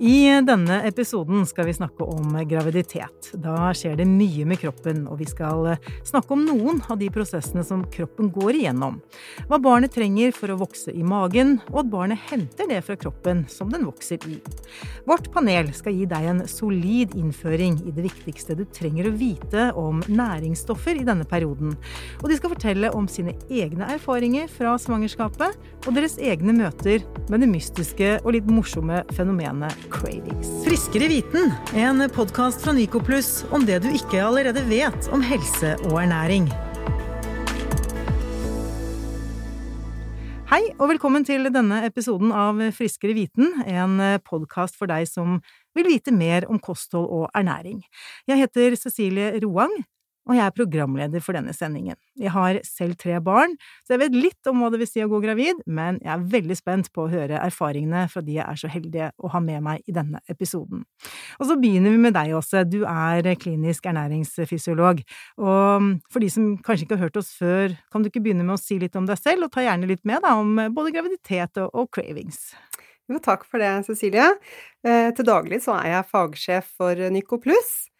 I denne episoden skal vi snakke om graviditet. Da skjer det mye med kroppen, og vi skal snakke om noen av de prosessene som kroppen går igjennom. Hva barnet trenger for å vokse i magen, og at barnet henter det fra kroppen som den vokser i. Vårt panel skal gi deg en solid innføring i det viktigste du trenger å vite om næringsstoffer i denne perioden. Og de skal fortelle om sine egne erfaringer fra svangerskapet, og deres egne møter med det mystiske og litt morsomme fenomenet cravings. Friskere viten, en podkast fra Nycoplus om det du ikke allerede vet om helse og ernæring. Hei, og velkommen til denne episoden av Friskere viten, en podkast for deg som vil vite mer om kosthold og ernæring. Jeg heter Cecilie Roang, og jeg er programleder for denne sendingen. Jeg har selv tre barn, så jeg vet litt om hva det vil si å gå gravid, men jeg er veldig spent på å høre erfaringene fra de jeg er så heldige å ha med meg i denne episoden. Og så begynner vi med deg, Åse. Du er klinisk ernæringsfysiolog, og for de som kanskje ikke har hørt oss før, kan du ikke begynne med å si litt om deg selv, og ta gjerne litt med da, om både graviditet og, cravings? Jo, takk for det, Cecilie. Eh, til daglig så er jeg fagsjef for Nyco Pluss. Ehm,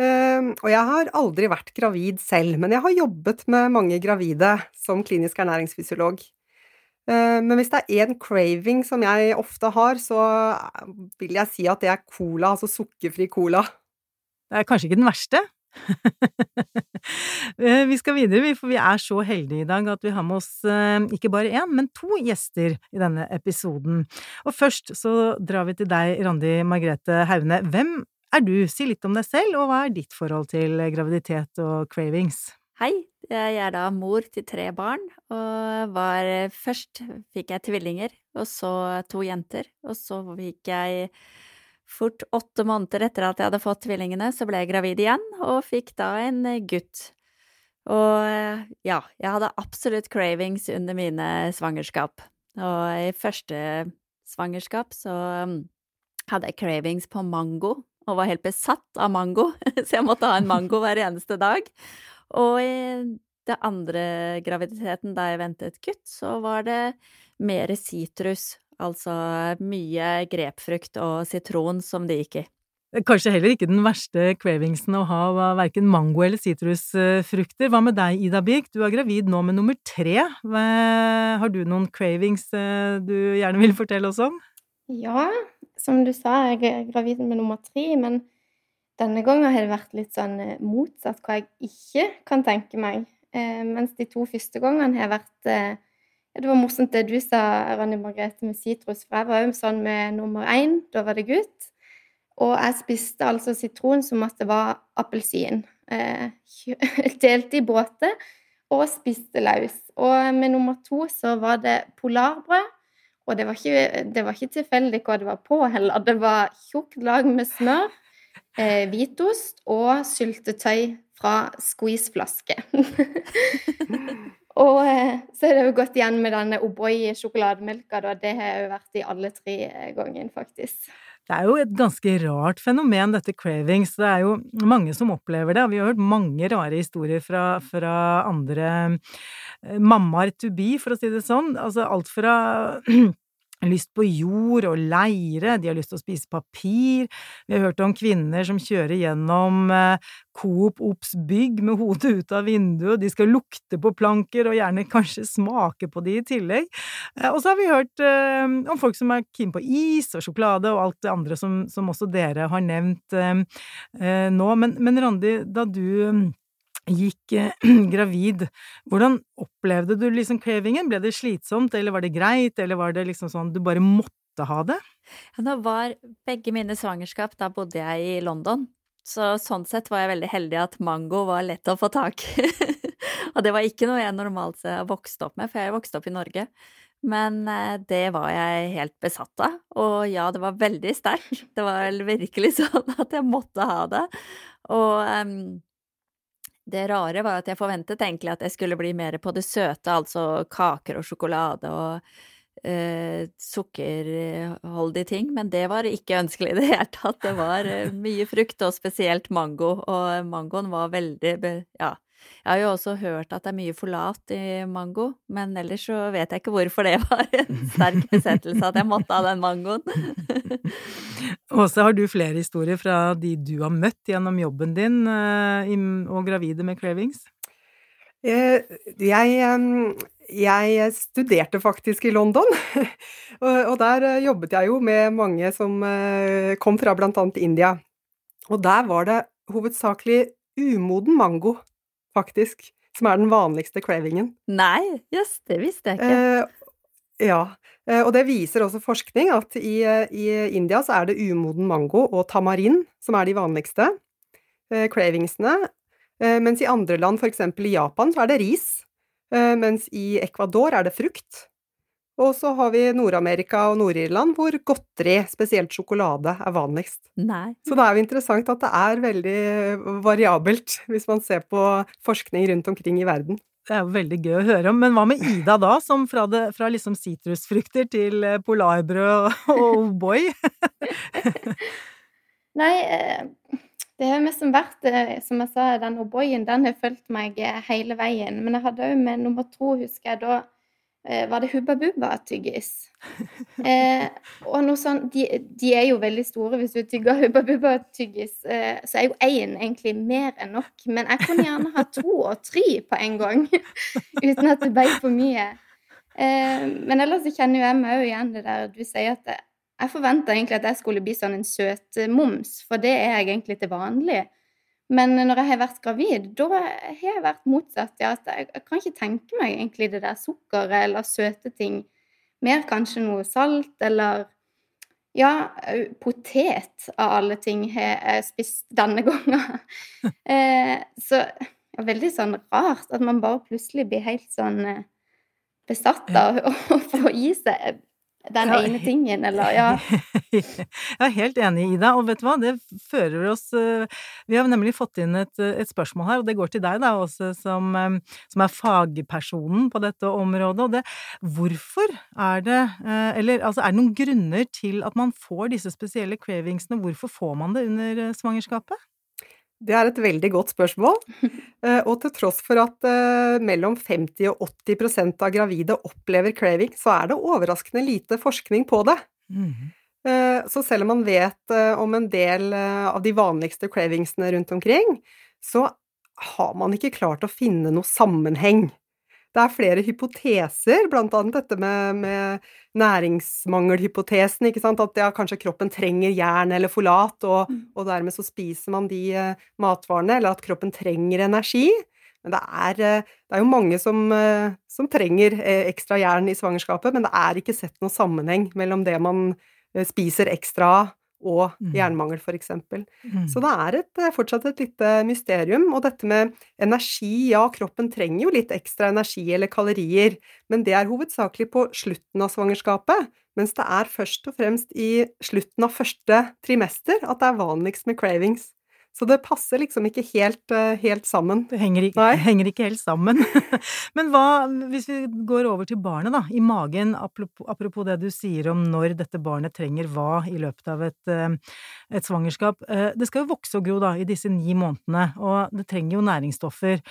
og jeg har aldri vært gravid selv, men jeg har jobbet med mange gravide som klinisk ernæringsfysiolog. Ehm, men hvis det er én craving som jeg ofte har, så vil jeg si at det er cola, altså sukkerfri cola. Det er kanskje ikke den verste? Eh, vi skal videre, for vi er så heldige i dag at vi har med oss eh, ikke bare én, men to gjester i denne episoden. Og først så drar vi til deg, Randi Margrethe Haune. Hvem er du? Si litt om deg selv, og hva er ditt forhold til graviditet og cravings? Hei, jeg er da mor til tre barn, og var Først fikk jeg tvillinger, og så to jenter, og så fikk jeg fort åtte måneder etter at jeg hadde fått tvillingene, så ble jeg gravid igjen, og fikk da en gutt. Og ja, jeg hadde absolutt cravings under mine svangerskap, og i første svangerskap så hadde jeg cravings på mango, og var helt besatt av mango, så jeg måtte ha en mango hver eneste dag. Og i den andre graviditeten, da jeg ventet kutt, så var det mer sitrus, altså mye grepfrukt og sitron som det gikk i. Kanskje heller ikke den verste cravingsen å ha var verken mango eller sitrusfrukter. Hva med deg, Ida Birk? Du er gravid nå med nummer tre. Har du noen cravings eh, du gjerne vil fortelle oss om? Ja, som du sa, jeg er gravid med nummer tre, men denne gangen har det vært litt sånn eh, motsatt hva jeg ikke kan tenke meg. Eh, mens de to første gangene har vært eh, Det var morsomt det du sa, Ronny Margrethe, med sitrus. For jeg var jo sånn med nummer én. Da var det gutt. Og jeg spiste altså sitron som at det var appelsin. Eh, delte i båter og spiste løs. Og med nummer to så var det polarbrød og det var ikke, det var ikke tilfeldig hva det var på heller. Det var tjukt lag med smør, eh, hvitost og syltetøy fra squeezeflaske. og eh, så er det jo gått igjen med denne O'boy-sjokolademelka. Det har jo vært i alle tre ganger, faktisk. Det er jo et ganske rart fenomen, dette cravings. Det er jo mange som opplever det. Vi har hørt mange rare historier fra, fra andre eh, mammaer to be, for å si det sånn. Altså alt fra lyst på jord og leire, de har lyst til å spise papir. Vi har hørt om kvinner som kjører gjennom eh, Coop Ops bygg med hodet ut av vinduet, de skal lukte på planker og gjerne kanskje smake på de i tillegg. Eh, og så har vi hørt eh, om folk som er keen på is og sjokolade og alt det andre som, som også dere har nevnt nå. Men, men Randi, da du gikk eh, gravid, hvordan opplevde du liksom cravingen? Ble det slitsomt, eller var det greit, eller var det liksom sånn du bare måtte ha det? Ja, nå var begge mine svangerskap, da bodde jeg i London, så sånn sett var jeg veldig heldig at mango var lett å få tak i. og det var ikke noe jeg normalt vokste opp med, for jeg vokste opp i Norge. Men eh, det var jeg helt besatt av, og ja, det var veldig sterkt. Det var virkelig sånn at jeg måtte ha det. Og um, det rare var at jeg forventet egentlig at jeg skulle bli mer på det søte, altså kaker og sjokolade og eh, sukkerholdige ting, men det var ikke ønskelig i det hele tatt. Det var eh, mye frukt, og spesielt mango, og mangoen var veldig, ja, Jeg har jo også hørt at det er mye folat i mango, men ellers så vet jeg ikke hvorfor det var en sterk besettelse at jeg måtte ha den mangoen. Åse, har du flere historier fra de du har møtt gjennom jobben din eh, og gravide med cravings? Eh, jeg, jeg studerte faktisk i London, og der jobbet jeg jo med mange som kom fra annet India. Og der var det hovedsakelig umoden mango, faktisk, som er den vanligste cravingen. Nei, jøss, yes, det visste jeg ikke. Eh, ja, eh, og det viser også forskning at i, i, India så er det umoden mango og tamarin som er de vanligste eh, cravingsene, eh, mens i andre land, eksempel i Japan, så er det ris, eh, mens i Ecuador er det frukt. Og så har vi Nord-Amerika og Nord-Irland, hvor godteri, spesielt sjokolade, er vanligst. Nei. Så det er jo interessant at det er veldig variabelt, hvis man ser på forskning rundt omkring i verden. Det er jo veldig gøy å høre om. Men hva med Ida da, som fra, det, fra liksom sitrusfrukter til eh, polarbrød og O'boy? Nei, eh, det har mest vært, eh, som jeg sa, den O'boyen, den har fulgt meg hele veien. Men jeg hadde òg med nummer to, husker jeg da Eh, var det Hubba Bubba-tyggis. Eh, og noe sånn, de, de, er jo veldig store. Hvis du tygger Hubba Bubba-tyggis, eh, så er jo én egentlig mer enn nok. Men jeg kunne gjerne ha to og tre på en gang, uten at det ble for mye. Eh, men ellers så kjenner jo jeg meg òg igjen det der du sier at jeg, jeg forventa egentlig at jeg skulle bli sånn en søtmoms, for det er jeg egentlig til vanlig. Men når jeg har vært gravid, da har jeg vært motsatt. Ja, at jeg, jeg, kan ikke tenke meg egentlig det der sukkeret eller søte ting. Mer kanskje noe salt eller Ja, potet av alle ting har jeg spist denne gangen. eh, så det er veldig sånn rart at man bare plutselig blir helt sånn eh, besatt av å få i seg den ja. ene tingen, eller ja. Jeg er helt enig, Ida, og vet du hva, det fører oss eh, Vi har nemlig fått inn et, et spørsmål her, og det går til deg da også, som, eh, som, er fagpersonen på dette området, og det Hvorfor er det eh, Eller altså, er det noen grunner til at man får disse spesielle cravingsene, hvorfor får man det under svangerskapet? Det er et veldig godt spørsmål. Eh, og til tross for at eh, mellom 50 og 80% av gravide opplever craving, så er det overraskende lite forskning på det. Mm. Så selv om man vet om en del av de vanligste cravingsene rundt omkring, så har man ikke klart å finne noe sammenheng det er flere hypoteser, blant annet dette med, med næringsmangelhypotesen, ikke sant, at ja, kanskje kroppen trenger jern eller folat, og, mm. og dermed så spiser man de uh, matvarene, eller at kroppen trenger energi. Men det er, uh, det er jo mange som, uh, som trenger ekstra jern i svangerskapet, men det er ikke sett noen sammenheng mellom det man spiser ekstra av, og mm. jernmangel, for eksempel. Mm. Så det er et, eh, fortsatt et lite mysterium. Og dette med energi, ja, kroppen trenger jo litt ekstra energi eller kalorier, men det er hovedsakelig på slutten av svangerskapet, mens det er først og fremst i slutten av første trimester at det er vanligst med cravings. Så det passer liksom ikke helt, eh, helt sammen. Det henger ikke, henger ikke helt sammen. Men hva, hvis vi går over til barnet, da, i magen, apropos det du sier om når dette barnet trenger hva i løpet av et, eh, et svangerskap. Eh, det skal jo vokse og gro da, i disse ni månedene, og det trenger jo næringsstoffer.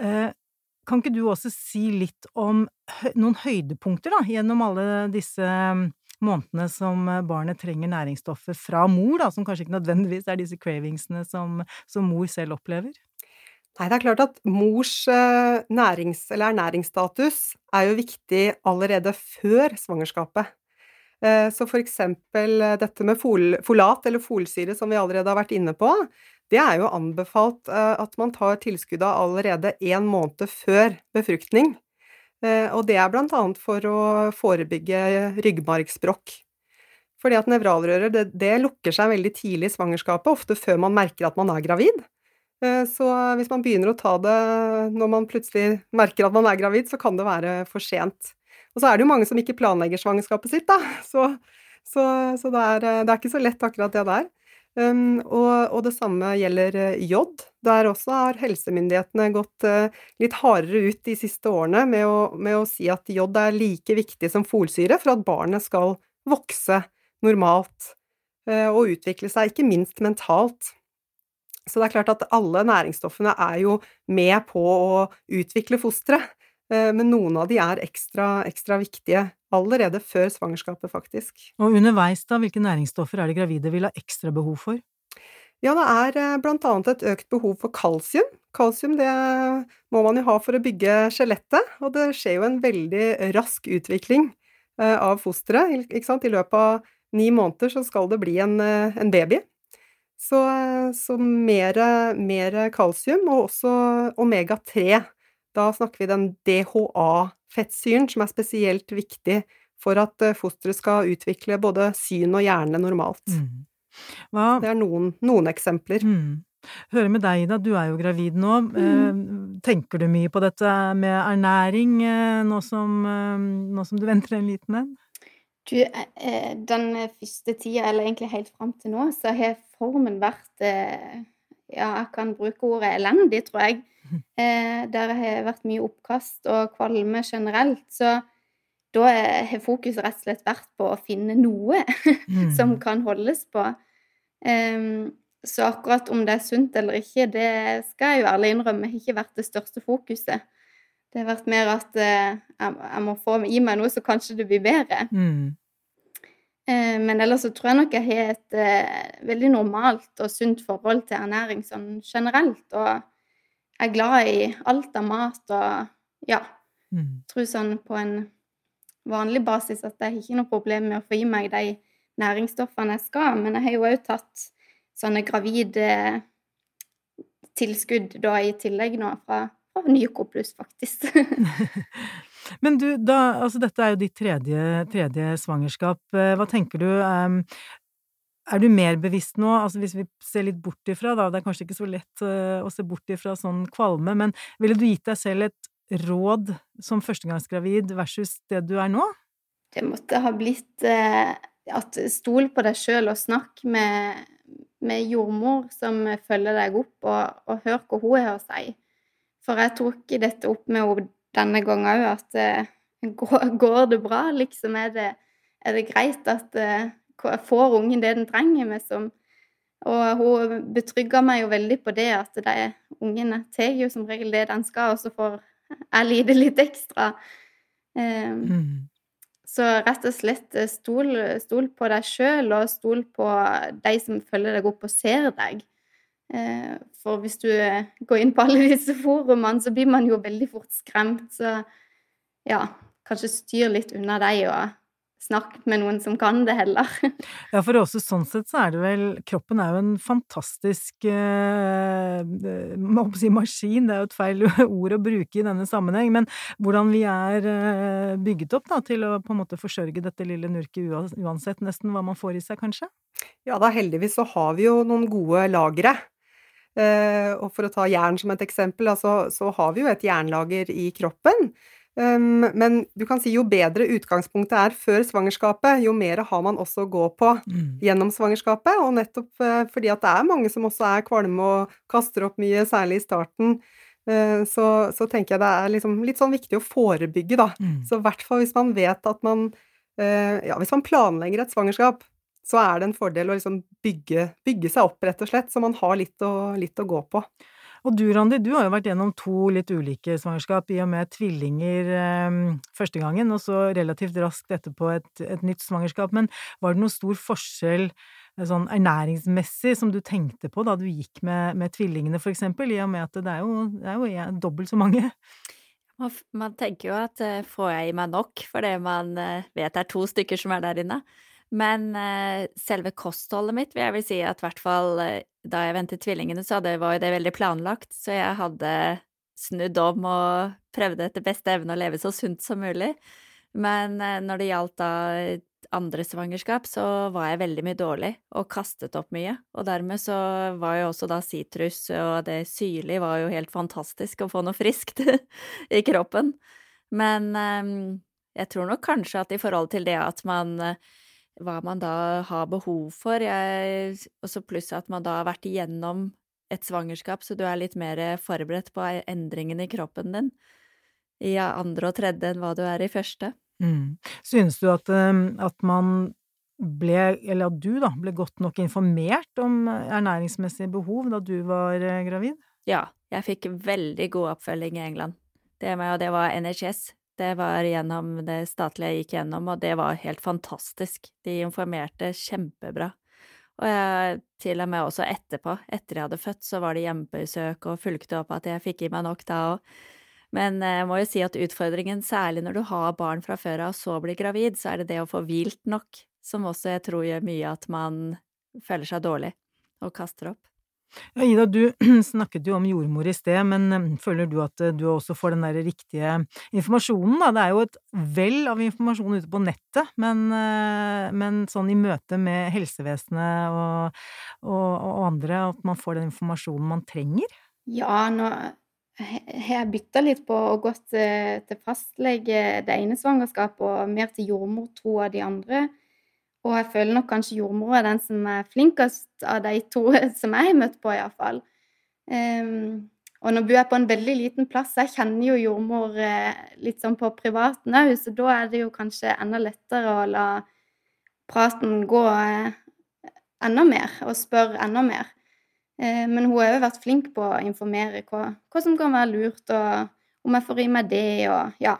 Kan ikke du også si litt om noen høydepunkter da, gjennom alle disse månedene som eh, barnet trenger næringsstoffer fra mor, da, som kanskje ikke nødvendigvis er disse cravingsene som, som mor selv opplever? Nei, det er klart at mors eh, nærings, eller ernæringsstatus er jo viktig allerede før svangerskapet. Eh, så for eksempel dette med fol, folat eller folsyre, som vi allerede har vært inne på, det er jo anbefalt at man tar tilskuddet allerede én måned før befruktning. Eh, og det er blant annet for å forebygge ryggmargsbrokk. Fordi at nevralrøret det, det, lukker seg veldig tidlig i svangerskapet, ofte før man merker at man er gravid. Eh, så hvis man begynner å ta det når man plutselig merker at man er gravid, så kan det være for sent. Og så er det jo mange som ikke planlegger svangerskapet sitt, da. Så, så, så det, er, det, er, ikke så lett akkurat det der. Um, og, og, det samme gjelder uh, jod. Der også har helsemyndighetene gått uh, litt hardere ut de siste årene med å, med å, si at jod er like viktig som folsyre for at barnet skal vokse normalt uh, og utvikle seg, ikke minst mentalt. Så det er klart at alle næringsstoffene er jo med på å utvikle fosteret, eh, men noen av de er ekstra, ekstra viktige allerede før svangerskapet, faktisk. Og underveis, da, hvilke næringsstoffer er det gravide vil ha ekstra behov for? Ja, det er eh, blant annet et økt behov for kalsium. Kalsium det må man jo ha for å bygge skjelettet, og det skjer jo en veldig rask utvikling eh, av fosteret. I løpet av ni måneder så skal det bli en, en baby. Så, så mer, mer kalsium, og også omega-3. Da snakker vi den DHA-fettsyren, som er spesielt viktig for at eh, fosteret skal utvikle både syn og hjerne normalt. Mm. Hva... Det er noen, noen eksempler. Mm. Hører med deg, Ida, du er jo gravid nå. Mm. Eh, tenker du mye på dette med ernæring eh, nå som, nå som du venter en liten en? Du, den første tida, eller egentlig helt fram til nå, så har formen vært Ja, jeg kan bruke ordet elendig, tror jeg. Eh, der har vært mye oppkast og kvalme generelt. Så da har fokuset rett og slett vært på å finne noe som mm. kan holdes på. Um, så akkurat om det er sunt eller ikke, det skal jeg jo ærlig innrømme, har ikke vært det største fokuset. Det har vært mer at uh, jeg, jeg, må få gi meg noe, så kanskje det blir bedre. Mm. Eh, men ellers så tror jeg nok jeg har et uh, veldig normalt og sunt forhold til ernæring sånn generelt. Og er glad i alt av mat og ja. Mm. Tror sånn på en vanlig basis at jeg har ikke noe problem med å få i meg de næringsstoffene jeg skal. Men jeg har jo òg tatt sånne gravide tilskudd da i tillegg nå fra, fra Nyco pluss, faktisk. Men du, da, altså dette er jo ditt tredje, tredje svangerskap. Eh, hva tenker du? Er du mer bevisst nå, altså hvis vi ser litt bort ifra, da, det er kanskje ikke så lett uh, å se bort ifra sånn kvalme, men ville du gitt deg selv et råd som førstegangsgravid versus det du er nå? Det måtte ha blitt uh, at stol på deg sjøl og snakk med, med, jordmor som følger deg opp, og, og hør hva hun har å si. For jeg tok dette opp med henne denne gangen òg at uh, går, det bra, liksom? Er det, er det greit at uh, får ungen det den trenger? Med som, og hun betrygga meg jo veldig på det at de ungene tar jo som regel det den skal, og så får jeg lide litt ekstra. Um, mm. Så rett og slett eh, stol, stol på deg sjøl, og stol på de som følger deg opp og ser deg. Uh, for hvis du går inn på alle disse forumene, så blir man jo veldig fort skremt. Så ja, kanskje styr litt unna deg og snakk med noen som kan det heller. ja, for også sånn sett så er det vel Kroppen er jo en fantastisk eh, må si maskin, det er jo et feil ord å bruke i denne sammenheng, men hvordan vi er eh, bygget opp da, til å på en måte forsørge dette lille nurket uansett nesten hva man får i seg, kanskje? Ja da, heldigvis så har vi jo noen gode lagre. Eh, og for å ta jern som et eksempel, altså, så har vi jo et jernlager i kroppen. Um, men du kan si jo bedre utgangspunktet er før svangerskapet, jo mer har man også å gå på mm. gjennom svangerskapet. Og nettopp uh, fordi at det er mange som også er kvalme og kaster opp mye, særlig i starten. Uh, så, så, tenker jeg det er liksom litt sånn viktig å forebygge, da. Mm. Så i hvert fall hvis man vet at man uh, Ja, hvis man planlegger et svangerskap, så er det en fordel å liksom bygge, bygge, seg opp, rett og slett, så man har litt å, litt å, gå på. Og du, Randi, du har jo vært gjennom to litt ulike svangerskap, i og med tvillinger eh, første gangen, og så relativt raskt etterpå et, et, nytt svangerskap. Men var det noen stor forskjell eh, sånn ernæringsmessig som du tenkte på da du gikk med, med tvillingene, for eksempel, i og med at det er jo, det er jo dobbelt så mange? Man, man tenker jo at uh, får jeg i meg nok, fordi man uh, vet det er to stykker som er der inne. Men eh, selve kostholdet mitt vil jeg vel si at i hvert fall eh, da jeg ventet tvillingene, så hadde, var jo det veldig planlagt. Så jeg hadde snudd om og prøvde etter beste evne å leve så sunt som mulig. Men eh, når det gjaldt da andre svangerskap, så var jeg veldig mye dårlig og kastet opp mye. Og dermed så var jo også da sitrus og det syrlige var jo helt fantastisk å få noe friskt i kroppen. Men jeg tror nok kanskje at i forhold til det at man hva man da har behov for. Og så pluss at man da har vært igjennom et svangerskap, så du er litt mer forberedt på endringene i kroppen din i andre og tredje enn hva du er i første. Mm. Synes du at, at man ble, eller at du da, ble godt nok informert om ernæringsmessige behov da du var eh, gravid? Ja, jeg fikk veldig god oppfølging i England. Det, med, og det var NHS. Det var gjennom det statlige jeg gikk gjennom, og det var helt fantastisk. De informerte kjempebra. Og jeg, til og med også etterpå, etter jeg hadde født, så var det hjemmebesøk og fulgte opp at jeg fikk i meg nok da òg. Men eh, jeg må jo si at utfordringen, særlig når du har barn fra før av og så blir gravid, så er det det å få hvilt nok, som også jeg tror gjør mye at man føler seg dårlig og kaster opp. Ja, Ida, du snakket jo om jordmor i sted, men eh, føler du at eh, du også får den der riktige informasjonen, da? Det er jo et vell av informasjon ute på nettet, men, men sånn i møte med helsevesenet og, og, og andre, at man får den informasjonen man trenger? Ja, nå har jeg bytta litt på å gå til fastlege det ene svangerskapet og mer til jordmor to av de andre. Og jeg føler nok kanskje jordmor er den som er flinkest av de to som jeg har møtt på, iallfall. Um, ehm, og nå bor jeg på en veldig liten plass, jeg kjenner jo jordmor eh, litt sånn på privaten òg, så da er det jo kanskje enda lettere å la praten gå eh, enda mer, og spørre enda mer. Eh, men hun har òg vært flink på å informere hva, hva, som kan være lurt, og om jeg får i meg det, og ja.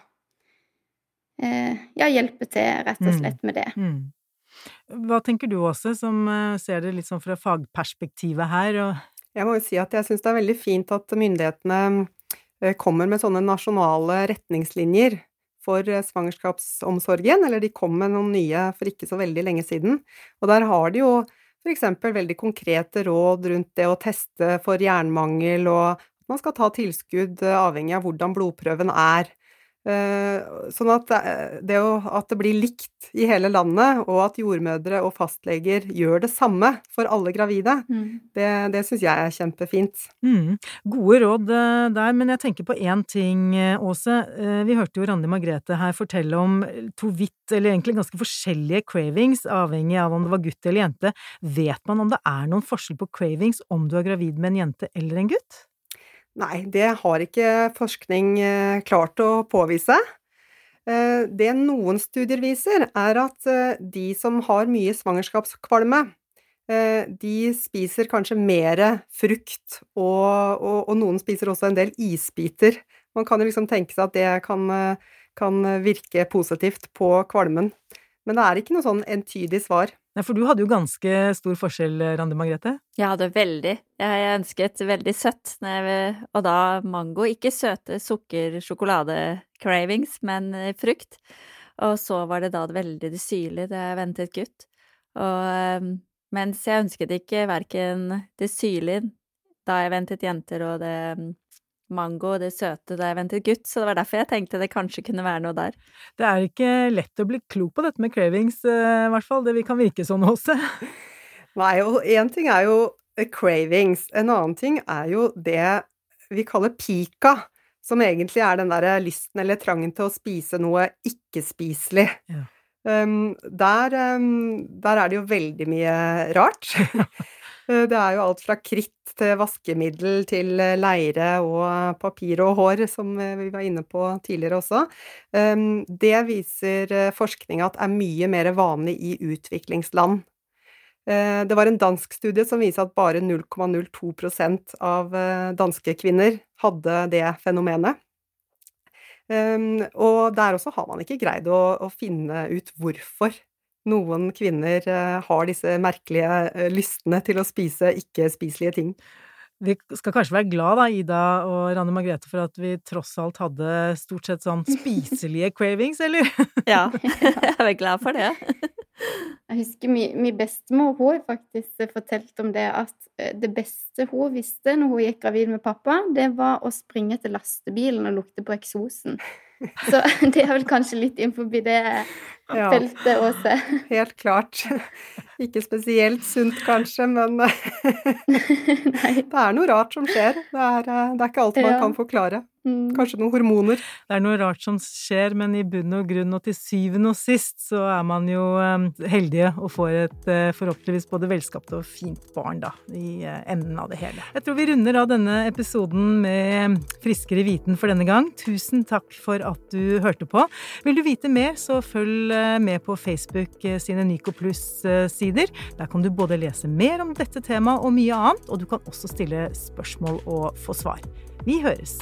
Ja, hjelpe til, rett og mm. slett, med det. Mm. Hva tenker du også, som eh, ser det litt sånn fra fagperspektivet her? Jeg må jo si at jeg syns det er veldig fint at myndighetene kommer med sånne nasjonale retningslinjer for svangerskapsomsorgen, eller de kom med noen nye for ikke så veldig lenge siden. Og der har de jo f.eks. veldig konkrete råd rundt det å teste for jernmangel, og man skal ta tilskudd eh, avhengig av hvordan blodprøven er. Eh, sånn at det, at det blir likt i hele landet, og at jordmødre og fastleger gjør det samme for alle gravide, mm. det, det syns jeg er kjempefint. Mm. Gode råd eh, der, men jeg tenker på én ting, eh, Åse. Vi hørte jo Randi Margrethe her fortelle om to vidt, eller egentlig ganske forskjellige cravings, avhengig av om det var gutt eller jente. Vet man om det er noen forskjell på cravings om du er gravid med en jente eller en gutt? Nei, det har ikke forskning eh, klart å påvise. Eh, det noen studier viser, er at eh, de som har mye svangerskapskvalme, de spiser kanskje mer frukt, og, og, og, noen spiser også en del isbiter. Man kan jo liksom tenke seg at det kan, kan virke positivt på kvalmen. Men det er ikke noe sånn entydig svar. Nei, for du hadde jo ganske stor forskjell, Randi Margrethe? Jeg hadde veldig. Jeg ønsket veldig søtt, og da mango. Ikke søte sukker-sjokolade-cravings, men eh, frukt. Og så var det da veldig syrlig da jeg ventet gutt. Og ehm, mens jeg ønsket ikke verken det syrlige da jeg ventet jenter, og det ehm, mango og det søte da jeg ventet gutt, så det var derfor jeg tenkte det kanskje kunne være noe der. Det er ikke lett å bli klok på dette med cravings, eh, i hvert fall. Det vi kan virke sånn også. Nei, og én ting er jo eh, cravings. En annen ting er jo det vi kaller pika. Som egentlig er den der lysten eller trangen til å spise noe ikke-spiselig. Ja. Um, der, um, der, er det jo veldig mye rart. Eh, det er jo alt fra kritt til vaskemiddel til eh, leire og papir og hår, som eh, vi var inne på tidligere også. Um, det viser forskninga at er mye mer vanlig i utviklingsland. Det var en dansk studie som viser at bare 0,02% av danske kvinner hadde det fenomenet. Ehm, og der også har man ikke greid å, å finne ut hvorfor noen kvinner uh, har disse merkelige uh, lystene til å spise ikke-spiselige ting. Vi skal kanskje være glad da, Ida og Ranne Margrethe, for at vi tross alt hadde stort sett sånn spiselige cravings, eller? ja, jeg er glad for det. Jeg husker min, bestemor hun har faktisk fortalt om det at eh, det beste hun visste når hun gikk gravid med pappa, det var å springe til lastebilen og lukte på eksosen. Så det er vel kanskje litt innenfor det ja, feltet Åse? Helt klart. Ikke spesielt sunt, kanskje, men det er noe rart som skjer. Det er, eh, det er ikke alt man ja. kan forklare. Mm. Kanskje noen hormoner. Det er noe rart som skjer, men i bunn og grunn og til syvende og sist så er man jo um, heldige og får et uh, forhåpentligvis både velskapt og fint barn, da, i enden av det hele. Jeg tror vi runder av denne episoden med friskere viten for denne gang. Tusen takk for at du hørte på. Vil du vite mer, så følg med på Facebook sine Nyco Pluss-sider. Der kan du både lese mer om dette temaet og mye annet, og du kan også stille spørsmål og få svar. Vi høres!